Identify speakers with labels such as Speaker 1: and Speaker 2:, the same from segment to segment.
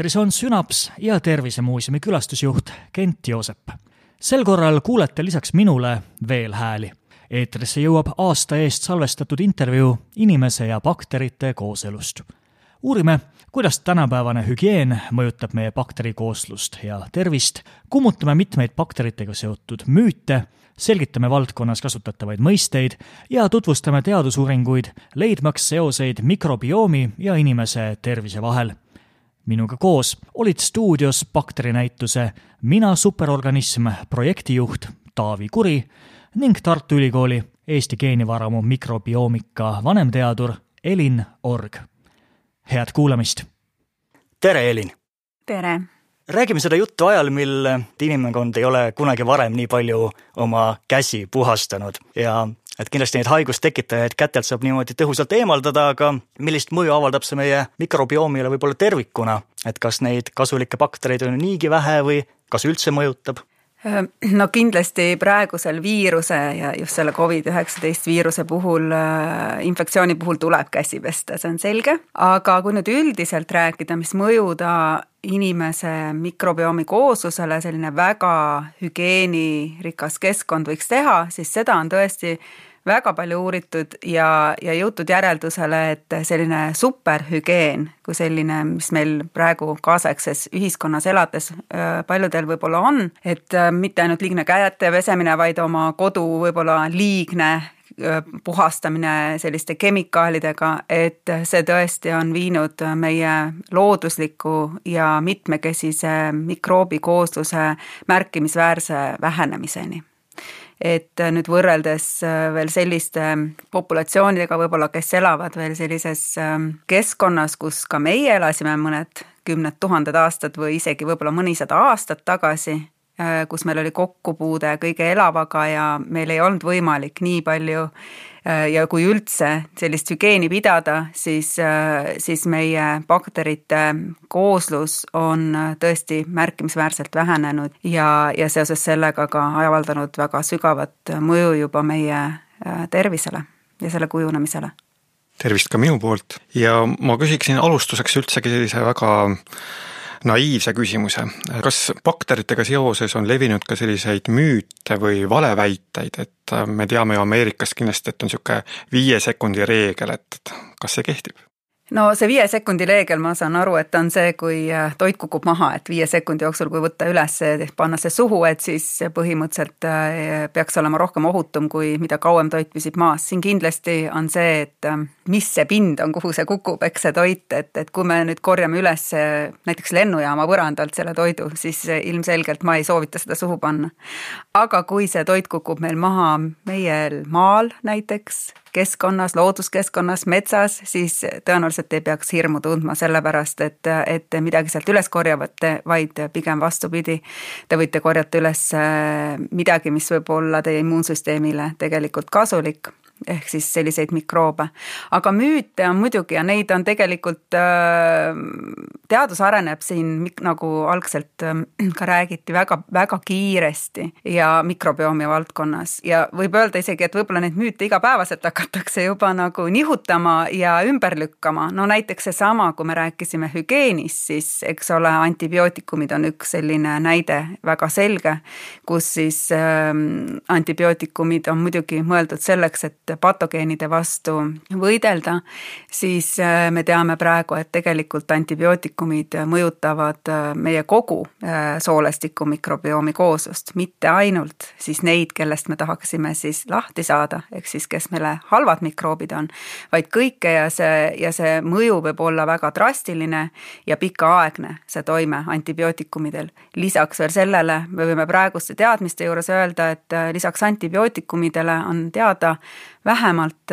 Speaker 1: eetris on Sünaps ja Tervisemuuseumi külastusjuht Kent Joosep. sel korral kuulete lisaks minule veel hääli. eetrisse jõuab aasta eest salvestatud intervjuu inimese ja bakterite kooselust. uurime, kuidas tänapäevane hügieen mõjutab meie bakterikooslust ja tervist, kummutame mitmeid bakteritega seotud müüte selgitame valdkonnas kasutatavaid mõisteid ja tutvustame teadusuuringuid, leidmaks seoseid mikrobiomi ja inimese tervise vahel. Minuga koos olid stuudios bakterinäituse Mina superorganism projektijuht Taavi Kuri ning Tartu Ülikooli Eesti geenivaramu mikrobiomika vanemteadur Elin Org. head kuulamist!
Speaker 2: tere, Elin!
Speaker 3: tere!
Speaker 2: Räägime seda juttu ajal, mil inimkond ei ole kunagi varem nii palju oma käsi puhastanud. Ja et kindlasti neid haigustekitajaid kätelt saab niimoodi tõhusalt eemaldada, aga millist mõju avaldab see meie mikrobioomile võib-olla tervikuna, et kas neid kasulikke baktereid on niigi vähe või kas üldse mõjutab?
Speaker 3: no kindlasti praegusel viiruse ja just selle Covid-19 viiruse puhul, äh, infektsiooni puhul tuleb käsi pesta, see on selge, aga kui nüüd üldiselt rääkida, mis mõju ta inimese mikrobiomi kooslusele selline väga hügieenirikas keskkond võiks teha, siis seda on tõesti väga palju uuritud ja, ja jõutud järeldusele, et selline superhügieen kui selline, mis meil praegu kaasaegses ühiskonnas elades paljudel võib-olla on, et mitte ainult liigne käete pesemine, vaid oma kodu võib-olla liigne puhastamine selliste kemikaalidega, et see tõesti on viinud meie loodusliku ja mitmekesise mikroobikoosluse märkimisväärse vähenemiseni. Et nüüd võrreldes äh, veel selliste populatsioonidega võib-olla, kes elavad veel sellises ähm, keskkonnas, kus ka meie elasime mõned kümned tuhanded aastad või isegi võib-olla mõnisada aastat tagasi, äh, kus meil oli kokkupuude kõige elavaga ja meil ei olnud võimalik nii palju Äh, ja kui üldse sellist hügieeni pidada, siis, äh, siis meie bakterite kooslus on äh, tõesti märkimisväärselt vähenenud ja, ja seoses sellega ka avaldanud väga sügavat mõju juba meie tervisele ja selle kujunemisele.
Speaker 4: Tervist ka minu poolt. Ja ma küsiksin alustuseks üldsegi sellise väga naiivse küsimuse, kas bakteritega seoses on levinud ka selliseid müüte või valeväiteid, et me teame ju Ameerikast kindlasti, et on niisugune viie sekundi reegel, et kas see kehtib?
Speaker 3: no see viie sekundi reegel, ma saan aru, et on see, kui äh, toit kukub maha, et viie sekundi jooksul, kui võtta üles, panna see suhu, et siis põhimõtteliselt äh, peaks olema rohkem ohutum, kui mida kauem toit püsib maas. siin kindlasti on see, et äh, mis see pind on, kuhu see kukub, eks see toit, et, et kui me nüüd korjame üles näiteks lennujaama põrandalt selle toidu, siis ilmselgelt ma ei soovita seda suhu panna. aga kui see toit kukub meil maha meie maal näiteks, keskkonnas, looduskeskkonnas, metsas, siis tõenäoliselt ei peaks hirmu tundma, sellepärast et, et midagi sealt üles korjavate, vaid pigem vastupidi, te võite korjata üles midagi, mis võib olla teie immuunsüsteemile tegelikult kasulik ehk siis selliseid mikroobe. aga müüte on muidugi ja neid on tegelikult, äh, teadus areneb siin nagu algselt äh, ka räägiti väga, väga kiiresti ja mikrobiomi valdkonnas ja võib öelda isegi, et võib-olla neid müüte igapäevaselt hakatakse juba nagu nihutama ja ümber lükkama, no näiteks seesama, kui me rääkisime hügieenist, siis eks ole, antibiootikumid on üks selline näide väga selge, kus siis äh, antibiootikumid on muidugi mõeldud selleks, et et patogeenide vastu võidelda, siis äh, me teame praegu, et tegelikult antibiootikumid mõjutavad äh, meie kogu äh, soolestiku mikrobiomi kooslust, mitte ainult siis neid, kellest me tahaksime siis lahti saada, ehk siis kes meile halvad mikroobid on, vaid kõike ja see, ja see mõju võib olla väga drastiline ja pikaaegne, see toime antibiootikumidel. lisaks veel sellele me võime praeguste teadmiste juures öelda, et lisaks antibiootikumidele on teada vähemalt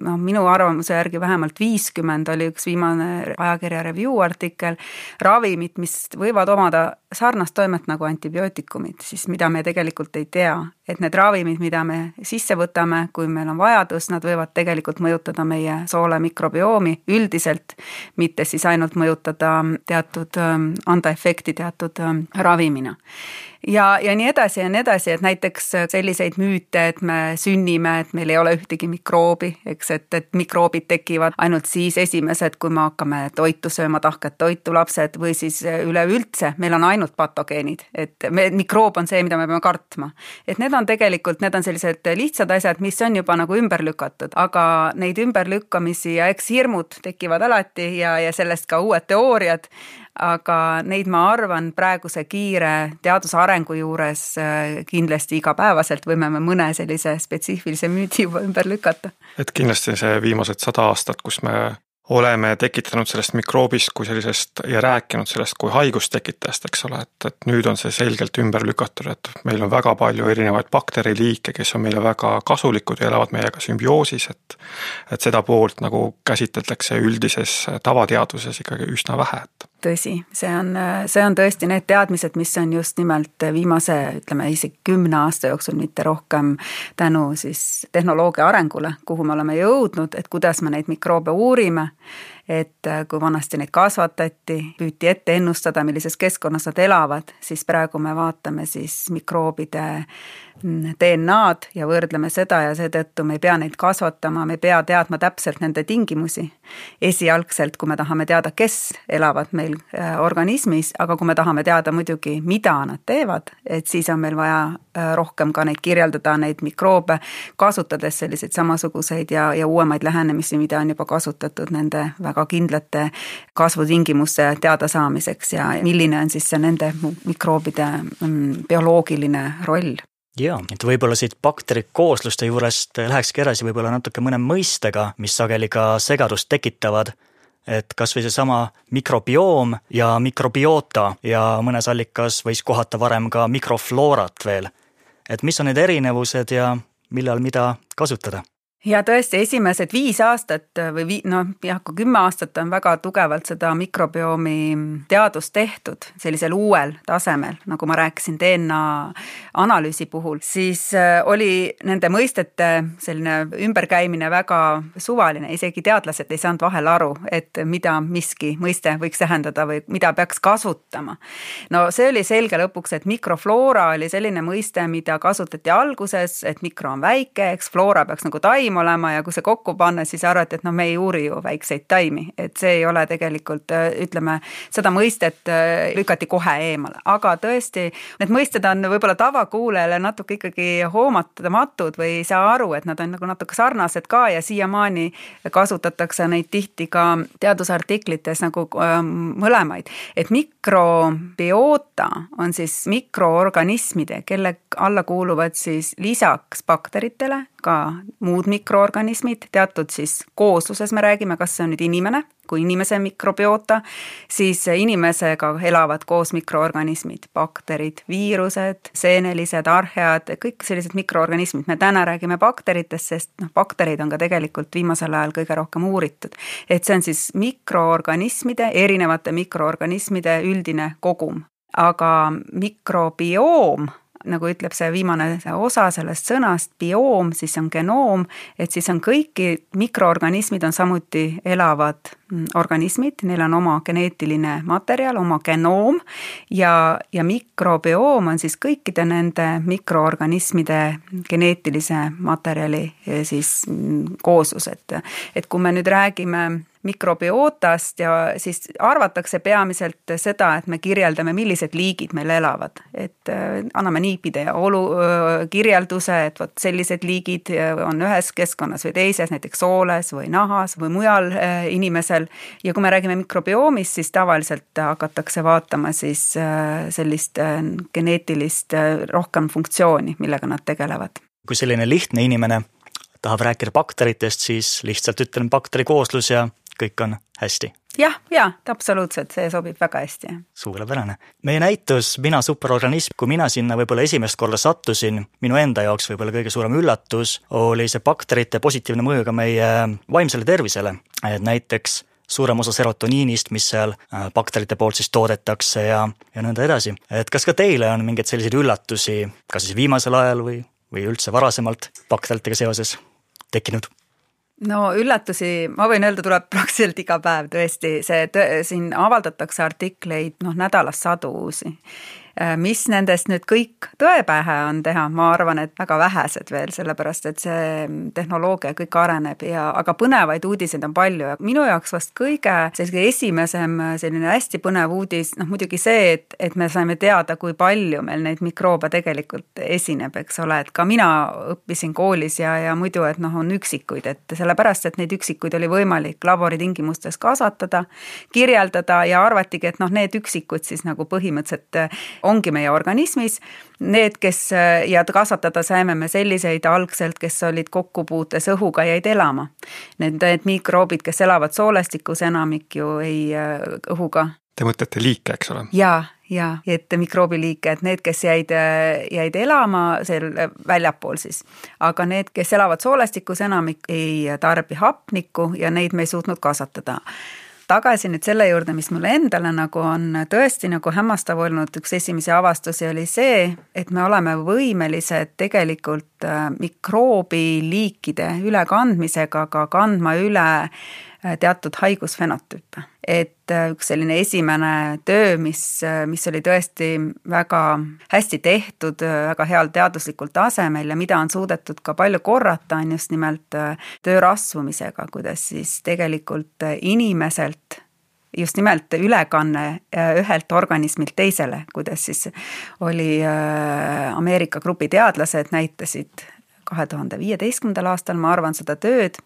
Speaker 3: noh, minu arvamuse järgi vähemalt viiskümmend oli üks viimane ajakirja Review artikkel, ravimid, mis võivad omada sarnast toimet nagu antibiootikumid, siis mida me tegelikult ei tea. et need ravimid, mida me sisse võtame, kui meil on vajadus, nad võivad tegelikult mõjutada meie soole mikrobiomi üldiselt, mitte siis ainult mõjutada teatud, anda efekti teatud ravimina ja, ja nii edasi ja nii edasi, et näiteks selliseid müüte, et me sünnime, et meil ei ole ühtegi mikroobi, eks, et, et mikroobid tekivad ainult siis esimesed, kui me hakkame toitu sööma, tahket toitu, lapsed, või siis üleüldse. Meil on ainult patogeenid, et me, mikroob on see, mida me peame kartma. et need on tegelikult, need on sellised lihtsad asjad, mis on juba nagu ümber lükatud, aga neid ümberlükkamisi ja eks hirmud tekivad alati ja, ja sellest ka uued teooriad, aga neid ma arvan, praeguse kiire teaduse arengu juures äh, kindlasti igapäevaselt võime me mõne sellise spetsiifilise müüdi juba ümber lükata.
Speaker 4: et kindlasti see viimased sada aastat, kus me oleme tekitanud sellest mikroobist kui sellisest ja rääkinud sellest kui haigustekitajast, eks ole, et, et nüüd on see selgelt ümber lükatud, et meil on väga palju erinevaid bakteriliike, kes on meile väga kasulikud ja elavad meiega sümbioosis, et et seda poolt nagu käsitletakse üldises tavateaduses ikkagi üsna vähe, et
Speaker 3: tõsi, see on, see on tõesti need teadmised, mis on just nimelt viimase, ütleme isegi kümne aasta jooksul, mitte rohkem, tänu siis tehnoloogia arengule, kuhu me oleme jõudnud, et kuidas me neid mikroobe uurime et äh, kui vanasti neid kasvatati, püüti ette ennustada, millises keskkonnas nad elavad, siis praegu me vaatame siis mikroobide mm, DNA-d ja võrdleme seda ja seetõttu me ei pea neid kasvatama, me ei pea teadma täpselt nende tingimusi. esialgselt, kui me tahame teada, kes elavad meil äh, organismis, aga kui me tahame teada muidugi, mida nad teevad, et siis on meil vaja äh, rohkem ka neid kirjeldada, neid mikroobe, kasutades selliseid samasuguseid ja, ja uuemaid lähenemisi, mida on juba kasutatud nende väga väga kindlate kasvutingimuste teadasaamiseks ja milline on siis see nende mikroobide mm, bioloogiline roll?
Speaker 2: Jaa, et võib-olla siit bakterikoosluste juurest lähekski edasi võib-olla natuke mõne mõistega, mis sageli ka segadust tekitavad, et kas või seesama mikrobioom ja mikrobioota ja mõnes allikas võis kohata varem ka mikrofloorat veel. et mis on need erinevused ja millal mida kasutada
Speaker 3: ja tõesti, esimesed viis aastat või vii-, noh jah, kui kümme aastat on väga tugevalt seda mikrobiomi teadust tehtud sellisel uuel tasemel, nagu ma rääkisin DNA analüüsi puhul, siis äh, oli nende mõistete selline ümberkäimine väga suvaline, isegi teadlased ei saanud vahel aru, et mida miski mõiste võiks tähendada või mida peaks kasutama. no see oli selge lõpuks, et mikrofloora oli selline mõiste, mida kasutati alguses, et mikro on väike, eks floora peaks nagu taim taim olema ja kui see kokku panna, siis arvati, et noh, me ei uuri ju väikseid taimi, et see ei ole tegelikult ütleme, seda mõistet äh, lükati kohe eemale, aga tõesti, need mõisted on võib-olla tavakuulajale natuke ikkagi hoomamatud või ei saa aru, et nad on nagu natuke sarnased ka ja siiamaani kasutatakse neid tihti ka teadusartiklites nagu ähm, mõlemaid, et mikrobiota on siis mikroorganismide, kelle alla kuuluvad siis lisaks bakteritele ka muud mikroorganismid, teatud siis koosluses me räägime, kas see on nüüd inimene, kui inimese mikrobiota, siis inimesega elavad koos mikroorganismid, bakterid, viirused, seenelised, arhead, kõik sellised mikroorganismid, me täna räägime bakteritest, sest noh, baktereid on ka tegelikult viimasel ajal kõige rohkem uuritud. et see on siis mikroorganismide, erinevate mikroorganismide üldine kogum, aga mikrobioom nagu ütleb see viimane osa sellest sõnast, bioom, siis on genoom, et siis on kõiki, mikroorganismid on samuti elavad organismid, neil on oma geneetiline materjal, oma genoom ja, ja mikrobioom on siis kõikide nende mikroorganismide geneetilise materjali eh, siis mm, kooslus, et et kui me nüüd räägime mikrobiotast ja siis arvatakse peamiselt seda, et me kirjeldame, millised liigid meil elavad. et äh, anname niipide olu, äh, kirjelduse, et vot sellised liigid on ühes keskkonnas või teises, näiteks sooles või nahas või mujal inimesel. Ja kui me räägime mikrobiomist, siis tavaliselt hakatakse vaatama siis sellist geneetilist rohkem funktsiooni, millega nad tegelevad.
Speaker 2: kui selline lihtne inimene tahab rääkida bakteritest, siis lihtsalt ütlen bakterikooslus ja kõik on hästi.
Speaker 3: jah, ja absoluutselt, see sobib väga hästi.
Speaker 2: suurepärane. meie näitus Mina superorganism, kui mina sinna võib-olla esimest korda sattusin, minu enda jaoks võib-olla kõige suurem üllatus oli see bakterite positiivne mõju ka meie vaimsele tervisele, et näiteks suurem osa serotoniinist, mis seal äh, bakterite poolt siis toodetakse ja, ja nõnda edasi. et kas ka teile on mingeid selliseid üllatusi, kas siis viimasel ajal või, või üldse varasemalt bakteritega seoses tekkinud?
Speaker 3: No üllatusi, ma võin öelda, tuleb praktiliselt iga päev tõesti, see, siin avaldatakse artikleid noh, nädalas sadu uusi mis nendest nüüd kõik tõe pähe on teha, ma arvan, et väga vähesed veel, sellepärast et see tehnoloogia kõik areneb ja, aga põnevaid uudiseid on palju ja minu jaoks vast kõige selline esimesem selline hästi põnev uudis, noh muidugi see, et, et me saime teada, kui palju meil neid mikroobe tegelikult esineb, eks ole, et ka mina õppisin koolis ja, ja muidu, et noh, on üksikuid, et sellepärast, et neid üksikuid oli võimalik laboritingimustes kasvatada, kirjeldada ja arvatigi, et noh, need üksikud siis nagu põhimõtteliselt ongi meie organismis need, kes ja kasvatada saime me selliseid algselt, kes olid kokkupuutes õhuga, jäid elama. Need, need mikroobid, kes elavad soolestikus, enamik ju ei õhuga.
Speaker 4: Te mõtlete liike, eks ole?
Speaker 3: jaa, jaa, et mikroobiliike, et need, kes jäid, jäid elama seal väljapool siis. aga need, kes elavad soolestikus, enamik ei tarbi hapnikku ja neid me ei suutnud kasvatada tagasi nüüd selle juurde, mis mulle endale nagu on tõesti nagu hämmastav olnud, üks esimesi avastusi oli see, et me oleme võimelised tegelikult äh, mikroobiliikide ülekandmisega ka kandma üle teatud haigusfenotüüpe. et äh, üks selline esimene töö, mis, mis oli tõesti väga hästi tehtud, väga heal teaduslikul tasemel ja mida on suudetud ka palju korrata, on just nimelt töö rasvumisega, kuidas siis tegelikult inimeselt just nimelt ülekanne äh, ühelt organismilt teisele, kuidas siis oli äh, Ameerika grupi teadlased näitasid kahe tuhande viieteistkümnendal aastal, ma arvan, seda tööd.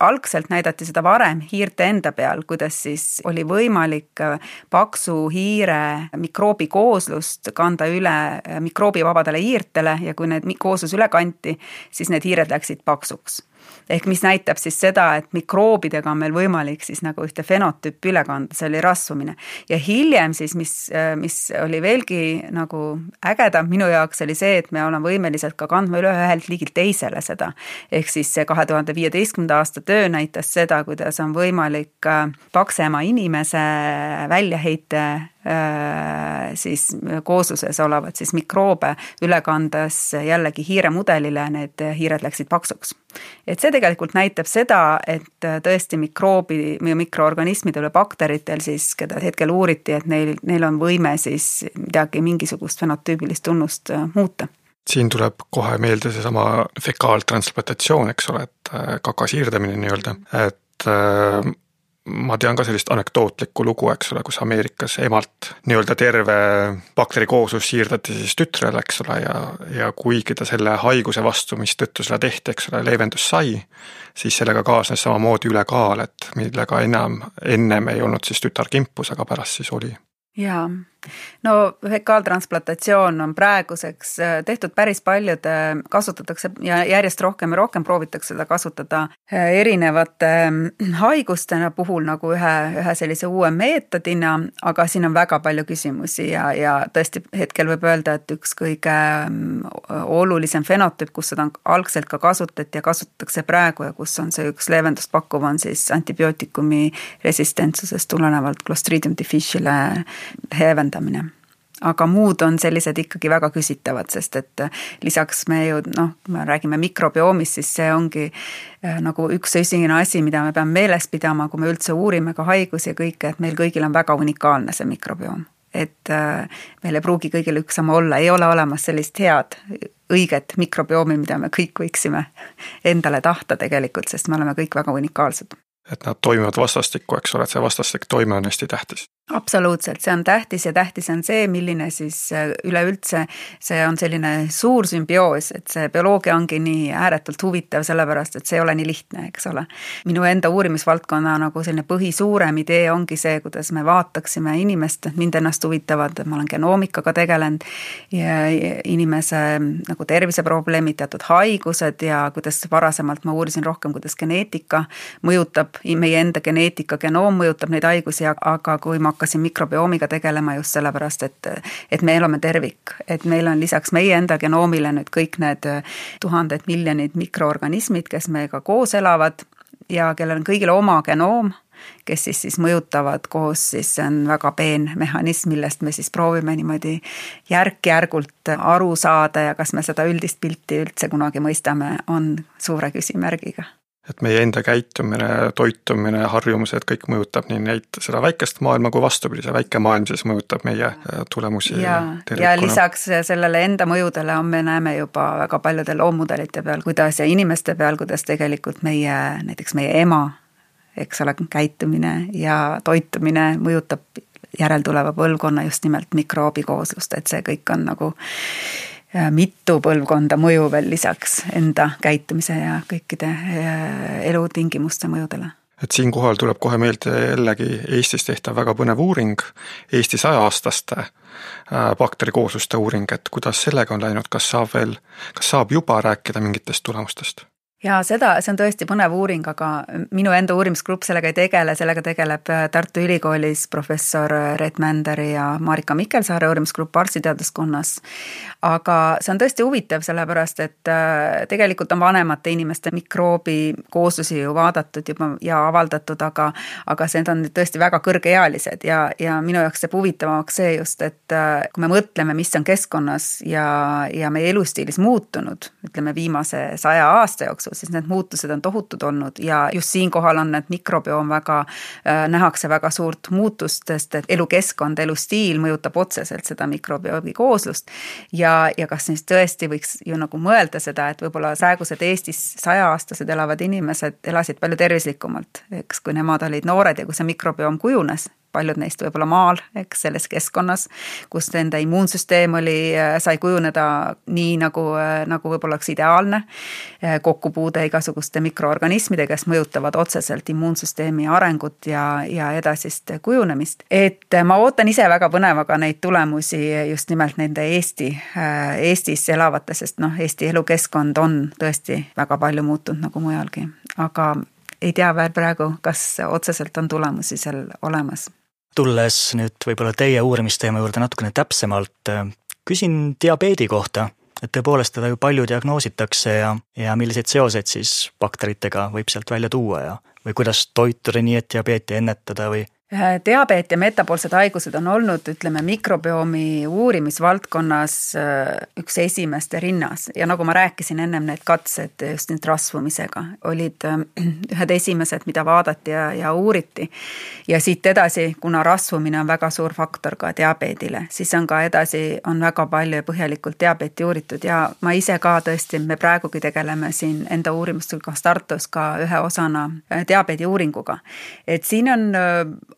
Speaker 3: algselt näidati seda varem hiirte enda peal, kuidas siis oli võimalik äh, paksu hiire mikroobikooslust kanda üle mikroobivabadele hiirtele ja kui need kooslus üle kanti, siis need hiired läksid paksuks ehk mis näitab siis seda, et mikroobidega on meil võimalik siis nagu ühte fenotüüpi üle kanda, see oli rasvumine. ja hiljem siis, mis, mis oli veelgi nagu ägedam minu jaoks, oli see, et me oleme võimelised ka kandma üle ühelt liigilt teisele seda. ehk siis see kahe tuhande viieteistkümnenda aasta töö näitas seda, kuidas on võimalik äh, paksema inimese väljaheite Äh, siis koosluses olevat siis mikroobe üle kandes jällegi hiiremudelile, need hiired läksid paksuks. et see tegelikult näitab seda, et tõesti mikroobi mikroorganismidel või bakteritel siis, keda hetkel uuriti, et neil, neil on võime siis midagi, mingisugust fenotüübilist tunnust äh, muuta
Speaker 4: siin tuleb kohe meelde seesama fekaaltransplantatsioon, eks ole, et äh, kaka siirdamine nii-öelda, et ma tean ka sellist anekdootlikku lugu, eks ole, kus Ameerikas emalt nii-öelda terve bakterikooslus siirdati siis tütrele, eks ole, ja, ja kuigi ta selle haiguse vastu, mistõttu seda tehti, eks ole, leevendust sai, siis sellega kaasnes samamoodi ülekaal, et millega enam, ennem ei olnud siis tütar kimpus, aga pärast siis oli.
Speaker 3: Jaa. No fekaaltransplantatsioon on praeguseks äh, tehtud päris paljude, kasutatakse ja järjest rohkem ja rohkem proovitakse seda kasutada äh, erinevate mm, haiguste puhul nagu ühe, ühe sellise uue meetodina, aga siin on väga palju küsimusi ja, ja tõesti hetkel võib öelda, et üks kõige olulisem fenotüüp, kus seda algselt ka kasutati ja kasutatakse praegu ja kus on see üks leevendust pakkuv, on siis antibiootikumi resistentsusest tulenevalt Clostridium difficile'e leevendamine aga muud on sellised ikkagi väga küsitavad, sest et äh, lisaks me ju noh, kui me räägime mikrobiomist, siis see ongi äh, nagu üks esimene asi, mida me peame meeles pidama, kui me üldse uurime ka haigusi ja kõike, et meil kõigil on väga unikaalne see mikrobiom. et äh, meil ei pruugi kõigil üks sama olla, ei ole olemas sellist head õiget mikrobiomi, mida me kõik võiksime endale tahta tegelikult, sest me oleme kõik väga unikaalsed.
Speaker 4: et nad toimivad vastastikku, eks ole, et see vastastik toime on hästi tähtis
Speaker 3: absoluutselt, see on tähtis ja tähtis on see, milline siis äh, üleüldse see on selline suur sümbioos, et see bioloogia ongi nii ääretult huvitav, sellepärast et see ei ole nii lihtne, eks ole. minu enda uurimisvaldkonna nagu selline põhisuurem idee ongi see, kuidas me vaataksime inimest, mind ennast huvitavad, ma olen genoomikaga tegelenud ja inimese nagu terviseprobleemid, teatud haigused ja kuidas varasemalt ma uurisin rohkem, kuidas geneetika mõjutab, meie enda geneetika, genoom mõjutab neid haigusi, aga kui ma hakkasin mikrobiomiga tegelema just sellepärast, et, et me elame tervik, et meil on lisaks meie enda genoomile nüüd kõik need tuhanded miljonid mikroorganismid, kes meiega koos elavad ja kellel on kõigil oma genoom kes siis, siis mõjutavad koos, siis see on väga peen mehhanism, millest me siis proovime niimoodi järk-järgult aru saada ja kas me seda üldist pilti üldse kunagi mõistame, on suure küsimärgiga
Speaker 4: et meie enda käitumine, toitumine, harjumused, kõik mõjutab nii neid, seda väikest maailma kui vastupidi, see väike maailm siis mõjutab meie äh, tulemusi
Speaker 3: ja, ja lisaks sellele enda mõjudele on, me näeme juba väga paljude loommudelite peal, kuidas ja inimeste peal, kuidas tegelikult meie, näiteks meie ema, eks ole, käitumine ja toitumine mõjutab järeltuleva põlvkonna just nimelt mikroobikooslust, et see kõik on nagu mitu põlvkonda mõju veel lisaks enda käitumise ja kõikide elutingimuste mõjudele
Speaker 4: et siinkohal tuleb kohe meelde jällegi Eestis tehtav väga põnev uuring, Eesti saja-aastaste äh, bakterikoosluste uuring, et kuidas sellega on läinud, kas saab veel, kas saab juba rääkida mingitest tulemustest?
Speaker 3: Ja seda, see on tõesti põnev uuring, aga minu enda uurimisgrupp sellega ei tegele, sellega tegeleb äh, Tartu Ülikoolis professor äh, Reet Mänderi ja Marika Mikkelsaare uurimisgrupp arstiteaduskonnas. aga see on tõesti huvitav, sellepärast et äh, tegelikult on vanemate inimeste mikroobikooslusi ju vaadatud juba ja avaldatud, aga aga need on tõesti väga kõrgeealised ja, ja minu jaoks teeb huvitavamaks see just, et kui me mõtleme, mis on keskkonnas ja, ja meie elustiilis muutunud, ütleme viimase saja aasta jooksul, siis need muutused on tohutud olnud ja just siinkohal on need mikrobioom väga äh,, nähakse väga suurt muutust, sest et elukeskkond, elustiil mõjutab otseselt seda mikrobiomi kooslust. ja, ja kas siis tõesti võiks ju nagu mõelda seda, et võib-olla praegused Eestis sajaaastased elavad inimesed elasid palju tervislikumalt, eks, kui nemad olid noored ja kui see mikrobioom kujunes paljud neist võib-olla maal, eks, selles keskkonnas, kus nende immuunsüsteem oli, äh, sai kujuneda nii, nagu, äh, nagu võib-olla oleks ideaalne, äh, kokkupuude igasuguste mikroorganismidega, kes mõjutavad otseselt immuunsüsteemi arengut ja, ja edasist kujunemist. et ma ootan ise väga põnevaga neid tulemusi just nimelt nende Eesti, Eestis elavate, sest noh, Eesti elukeskkond on tõesti väga palju muutunud nagu mujalgi, aga ei tea veel praegu, kas otseselt on tulemusi seal olemas
Speaker 2: tulles nüüd võib-olla teie uurimisteema juurde natukene täpsemalt, küsin diabeedi kohta, et tõepoolest teda ju palju diagnoositakse ja, ja milliseid seoseid siis bakteritega võib sealt välja tuua ja või kuidas toituda nii, et diabeeti ennetada või
Speaker 3: Äh, diabeet ja metaboolsed haigused on olnud, ütleme, mikrobiomi uurimisvaldkonnas äh, üks esimeste rinnas ja nagu ma rääkisin ennem, need katsed just nüüd rasvumisega olid äh, ühed esimesed, mida vaadati ja, ja uuriti. ja siit edasi, kuna rasvumine on väga suur faktor ka diabeedile, siis on ka edasi, on väga palju ja põhjalikult diabeeti uuritud ja ma ise ka tõesti, me praegugi tegeleme siin enda uurimustööga Tartus ka ühe osana diabeedi uuringuga. et siin on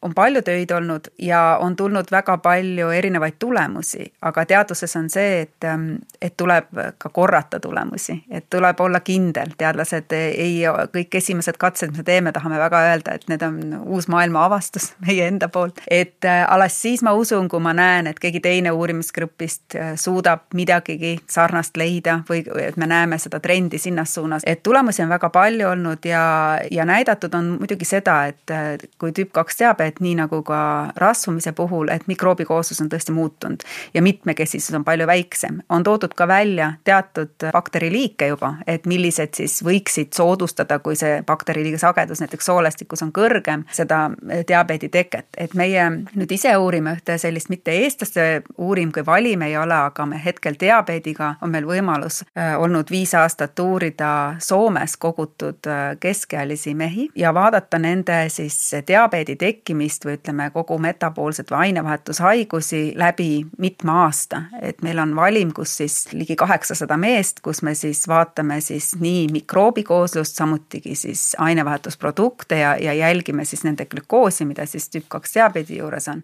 Speaker 3: on palju töid olnud ja on tulnud väga palju erinevaid tulemusi, aga teaduses on see, et, ähm, et tuleb ka korrata tulemusi, et tuleb olla kindel, teadlased ei, kõik esimesed katsed, mis me teeme, tahame väga öelda, et need on uus maailma avastus meie enda poolt. et äh, alles siis ma usun, kui ma näen, et keegi teine uurimisgrupist äh, suudab midagigi sarnast leida või et me näeme seda trendi sinnas suunas, et tulemusi on väga palju olnud ja, ja näidatud on muidugi seda, et äh, kui tüüp kaks teab, et nii nagu ka rasvumise puhul, et mikroobikooslus on tõesti muutunud ja mitmekesisus on palju väiksem. on toodud ka välja teatud bakteriliike juba, et millised siis võiksid soodustada, kui see bakteriliigi sagedus näiteks soolestikus on kõrgem, seda diabeedi teket. et meie nüüd ise uurime ühte sellist mitte eestlaste uuring kui valim ei ole, aga me hetkel diabeediga on meil võimalus äh, olnud viis aastat uurida Soomes kogutud äh, keskealisi mehi ja vaadata nende siis diabeedi tekkimist tekkimist või ütleme, kogu metaboolset või ainevahetushaigusi läbi mitme aasta. et meil on valim, kus siis ligi kaheksasada meest, kus me siis vaatame siis nii mikroobikooslust, samutigi siis ainevahetusprodukte ja, ja jälgime siis nende glükoosi, mida siis tüüp kaks diabeedi juures on,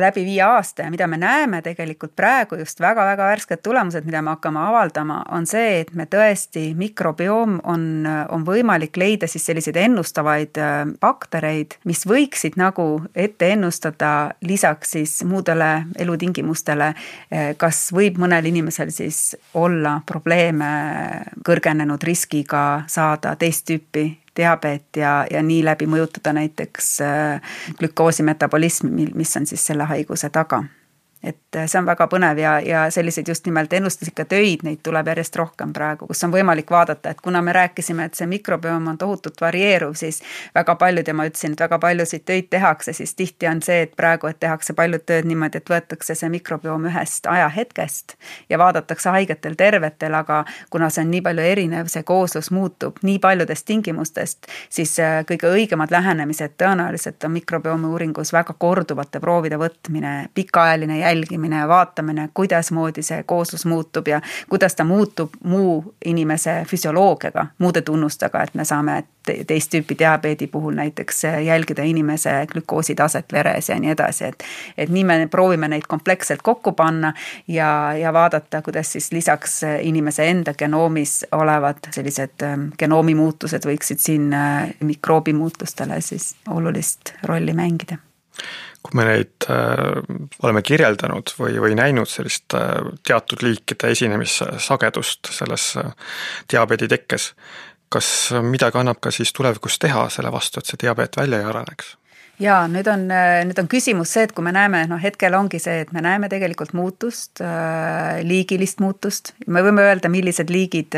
Speaker 3: läbi viie aasta ja mida me näeme tegelikult praegu just väga-väga värsked tulemused, mida me hakkame avaldama, on see, et me tõesti, mikrobioom on, on võimalik leida siis selliseid ennustavaid äh, baktereid, mis võiksid nagu ette ennustada lisaks siis muudele elutingimustele, kas võib mõnel inimesel siis olla probleeme kõrgenenud riskiga saada teist tüüpi diabeet ja, ja nii läbi mõjutada näiteks äh, glükoosi metabolismi, mis on siis selle haiguse taga et see on väga põnev ja, ja selliseid just nimelt ennustuslikke töid, neid tuleb järjest rohkem praegu, kus on võimalik vaadata, et kuna me rääkisime, et see mikrobiom on tohutult varieeruv, siis väga paljud ja ma ütlesin, et väga paljusid töid tehakse, siis tihti on see, et praegu, et tehakse paljud tööd niimoodi, et võetakse see mikrobiom ühest ajahetkest ja vaadatakse haigetel, tervetel, aga kuna see on nii palju erinev, see kooslus muutub nii paljudest tingimustest, siis äh, kõige õigemad lähenemised tõenäoliselt on mikrobiomi uuringus väga korduvate proovide võtmine, pikaajaline jälgimine, jälgimine ja vaatamine, kuidasmoodi see kooslus muutub ja kuidas ta muutub muu inimese füsioloogiaga, muude tunnustega, et me saame teist tüüpi diabeedi puhul näiteks jälgida inimese glükoositaset veres ja nii edasi, et et nii me proovime neid kompleksselt kokku panna ja, ja vaadata, kuidas siis lisaks inimese enda genoomis olevad sellised ähm, genoomi muutused võiksid siin äh, mikroobimuutustele siis olulist rolli mängida
Speaker 4: kui me neid äh, oleme kirjeldanud või, või näinud sellist äh, teatud liikide esinemissagedust selles äh, diabeedi tekkes, kas midagi annab ka siis tulevikus teha selle vastu, et see diabeet välja ei areneks?
Speaker 3: Jaa, nüüd on, nüüd on küsimus see, et kui me näeme, noh hetkel ongi see, et me näeme tegelikult muutust, liigilist muutust, me võime öelda, millised liigid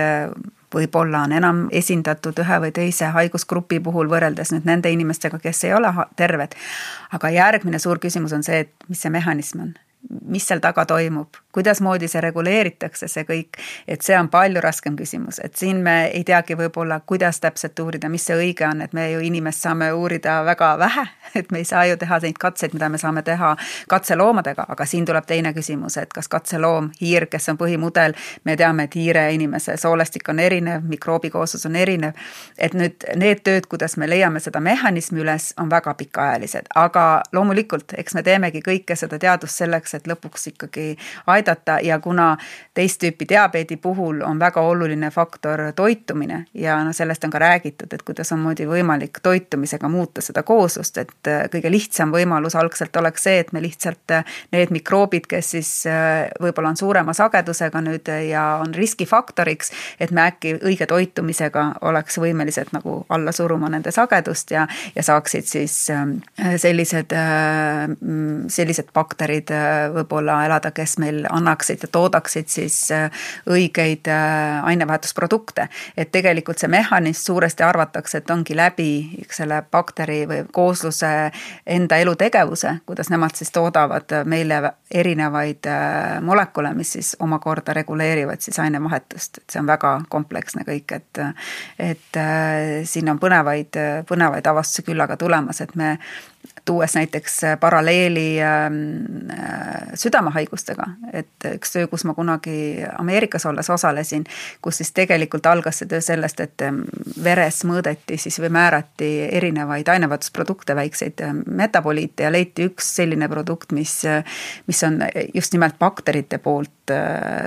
Speaker 3: võib-olla on enam esindatud ühe või teise haigusgrupi puhul võrreldes nüüd nende inimestega, kes ei ole terved. aga järgmine suur küsimus on see, et mis see mehhanism on mis seal taga toimub, kuidasmoodi see reguleeritakse, see kõik, et see on palju raskem küsimus, et siin me ei teagi võib-olla, kuidas täpselt uurida, mis see õige on, et me ju inimest saame uurida väga vähe, et me ei saa ju teha neid katseid, mida me saame teha katseloomadega, aga siin tuleb teine küsimus, et kas katseloom, hiir, kes on põhimudel, me teame, et hiire inimese soolestik on erinev, mikroobikooslus on erinev, et nüüd need tööd, kuidas me leiame seda mehhanismi üles, on väga pikaajalised, aga loomulikult, eks me teemegi kõike seda teadust selleks, selleks, et lõpuks ikkagi aidata. Ja kuna teist tüüpi diabeedi puhul on väga oluline faktor toitumine ja noh, sellest on ka räägitud, et kuidas on moodi võimalik toitumisega muuta seda kooslust, et äh, kõige lihtsam võimalus algselt oleks see, et me lihtsalt äh, need mikroobid, kes siis äh, võib-olla on suurema sagedusega nüüd ja on riskifaktoriks, et me äkki õige toitumisega oleks võimelised nagu alla suruma nende sagedust ja, ja saaksid siis sellised, sellised bakterid võib-olla elada, kes meil annaksid ja toodaksid siis äh, õigeid äh, ainevahetusprodukte. et tegelikult see mehhanism suuresti arvatakse, et ongi läbi selle bakteri või koosluse enda elutegevuse, kuidas nemad siis toodavad meile erinevaid äh, molekule, mis siis omakorda reguleerivad siis ainevahetust, et see on väga kompleksne kõik, et et siin on põnevaid, põnevaid avastusi küllaga tulemas, et me tuues näiteks paralleeli ähm, äh, südamehaigustega, et üks töö, kus ma kunagi Ameerikas olles osalesin, kus siis tegelikult algas see töö sellest, et ähm, veres mõõdeti siis või määrati erinevaid ainevahetusprodukte, väikseid ähm, metaboliite ja leiti üks selline produkt, mis, mis on just nimelt bakterite poolt äh,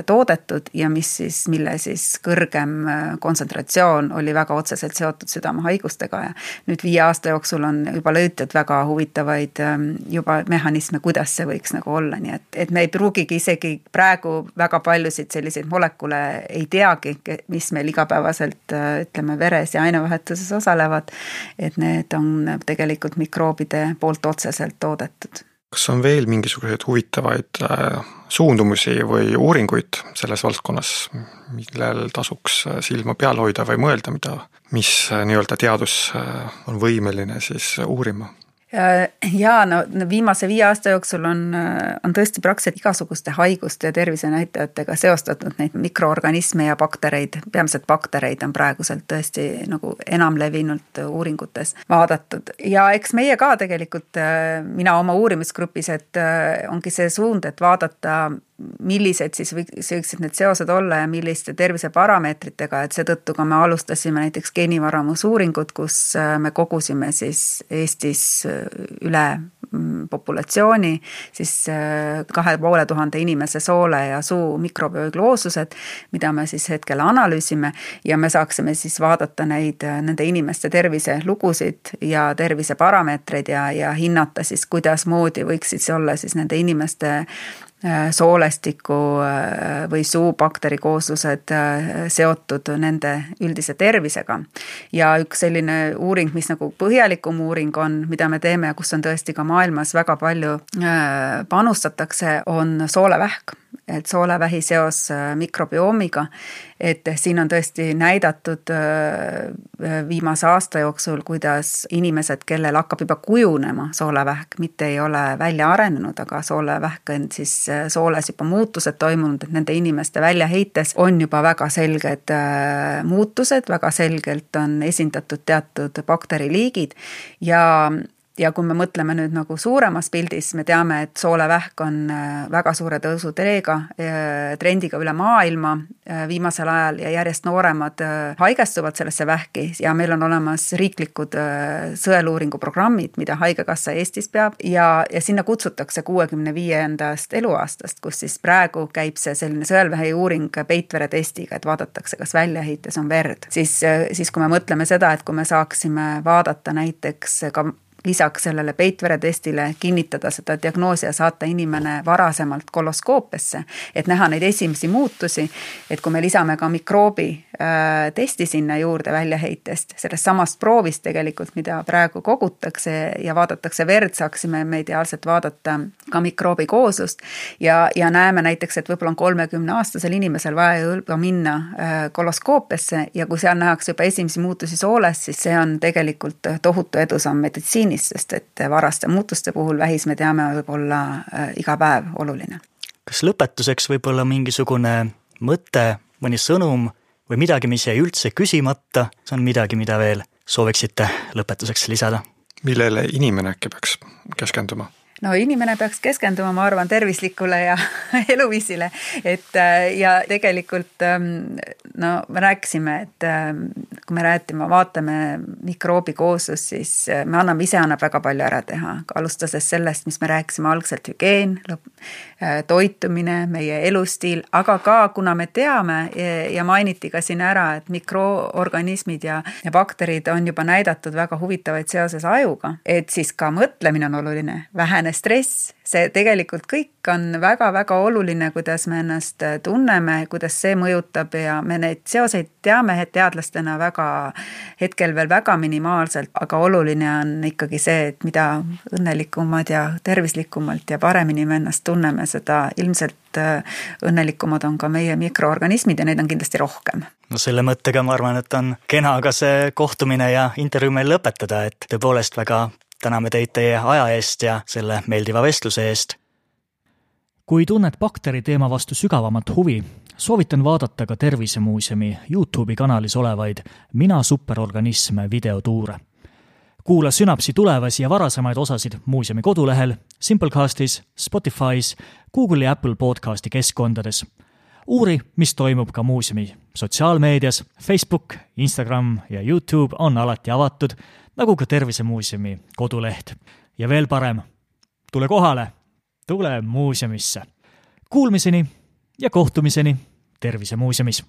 Speaker 3: toodetud ja mis siis, mille siis kõrgem äh, kontsentratsioon oli väga otseselt seotud südamehaigustega ja nüüd viie aasta jooksul on juba leitud väga huvitavaid ähm, juba mehhanisme, kuidas see võiks nagu olla, nii et, et me ei pruugigi isegi praegu väga paljusid selliseid molekule ei teagi, mis meil igapäevaselt äh, ütleme, veres ja ainevahetuses osalevad. et need on tegelikult mikroobide poolt otseselt toodetud
Speaker 4: kas on veel mingisuguseid huvitavaid äh, suundumusi või uuringuid selles valdkonnas, millel tasuks äh, silma peal hoida või mõelda, mida, mis nii-öelda teadus on võimeline siis uurima?
Speaker 3: Äh, jaa, no viimase viie aasta jooksul on, äh, on tõesti praktiliselt igasuguste haiguste ja tervisenäitajatega seostatud neid mikroorganisme ja baktereid, peamiselt baktereid on praeguselt tõesti nagu enamlevinult uuringutes vaadatud. ja eks meie ka tegelikult, äh, mina oma uurimisgrupis, et ongi see suund, et vaadata millised siis võiksid need seosed olla ja milliste terviseparameetritega, et seetõttu ka me alustasime näiteks geenivaramusuuringut, kus äh, me kogusime siis Eestis äh, üle mm, populatsiooni siis äh, kahe poole tuhande inimese soole ja suu mikrobiogloosused, mida me siis hetkel analüüsime ja me saaksime siis vaadata neid, nende inimeste terviselugusid ja terviseparameetreid ja, ja hinnata siis, kuidasmoodi võiksid see olla siis nende inimeste soolestiku või suubakteri kooslused seotud nende üldise tervisega. ja üks selline uuring, mis nagu põhjalikum uuring on, mida me teeme kus on tõesti ka maailmas väga palju panustatakse, on soolevähk et soolevähi seos äh, mikrobiomiga, et siin on tõesti näidatud äh, viimase aasta jooksul, kuidas inimesed, kellel hakkab juba kujunema soolevähk, mitte ei ole välja arenenud, aga soolevähk on siis äh, sooles juba muutused toimunud, et nende inimeste väljaheites on juba väga selged muutused, väga selgelt on esindatud teatud bakteriliigid ja ja kui me mõtleme nüüd nagu suuremas pildis, me teame, et soolevähk on äh, väga suure tõusuteega, äh, trendiga üle maailma äh, viimasel ajal ja järjest nooremad haigestuvad sellesse vähki ja meil on olemas riiklikud sõeluuringu programmid, mida Haigekassa Eestis peab ja, ja sinna kutsutakse kuuekümne viiendast eluaastast, kus siis praegu käib see selline sõelvähi uuring peitvere testiga, et vaadatakse, kas väljaheites on verd. siis, siis kui me mõtleme seda, et kui me saaksime vaadata näiteks ka lisaks sellele peitveretestile kinnitada seda diagnoosi ja saata inimene varasemalt koloskoopiasse, et näha neid esimesi muutusi, et kui me lisame ka mikroobi äh, testi sinna juurde väljaheitest, sellest samast proovist tegelikult, mida praegu kogutakse ja vaadatakse verd, saaksime me ideaalselt vaadata ka mikroobi kooslust ja, ja näeme näiteks, et võib-olla on kolmekümne aastasel inimesel vaja juba minna äh, koloskoopiasse ja kui seal nähakse juba esimesi muutusi sooles, siis see on tegelikult tohutu edusamm meditsiinis plaanis, sest et varaste muutuste puhul vähis, me teame, võib olla äh, iga päev oluline.
Speaker 2: kas lõpetuseks võib-olla mingisugune mõte, mõni sõnum või midagi, mis jäi üldse küsimata, see on midagi, mida veel sooviksite lõpetuseks lisada?
Speaker 4: millele inimene äkki peaks keskenduma?
Speaker 3: No inimene peaks keskenduma, ma arvan, tervislikule ja eluviisile, et äh, ja tegelikult ähm, no me rääkisime, et ähm, kui me räägime, vaatame mikroobi kooslust, siis äh, me anname, ise annab väga palju ära teha, alustades sellest, mis me rääkisime algselt, hügieen, äh, toitumine, meie elustiil, aga ka kuna me teame ja mainiti ka siin ära, et mikroorganismid ja, ja bakterid on juba näidatud väga huvitavaid seoses ajuga, et siis ka mõtlemine on oluline, vähene stress, see tegelikult kõik on väga-väga oluline, kuidas me ennast tunneme, kuidas see mõjutab ja me neid seoseid teame teadlastena väga, hetkel veel väga minimaalselt, aga oluline on ikkagi see, et mida õnnelikumad ja tervislikumalt ja paremini me ennast tunneme, seda ilmselt äh, õnnelikumad on ka meie mikroorganismid ja neid on kindlasti rohkem.
Speaker 2: no selle mõttega ma arvan, et on kena ka see kohtumine ja intervjuu meil lõpetada, et tõepoolest väga täname teid teie aja eest ja selle meeldiva vestluse eest.
Speaker 1: kui tunned bakteri teema vastu sügavamat huvi, soovitan vaadata ka Tervisemuuseumi Youtube'i kanalis olevaid Mina superorganism videotuure. kuula Sünapsi tulevasi ja varasemaid osasid muuseumi kodulehel, Simplecastis, Spotify's, Google'i ja Apple podcasti keskkondades. uuri, mis toimub ka muuseumi sotsiaalmeedias, Facebook, Instagram ja Youtube on alati avatud nagu ka Tervisemuuseumi koduleht. ja veel parem, tule kohale, tule muuseumisse. Kuulmiseni ja kohtumiseni Tervisemuuseumis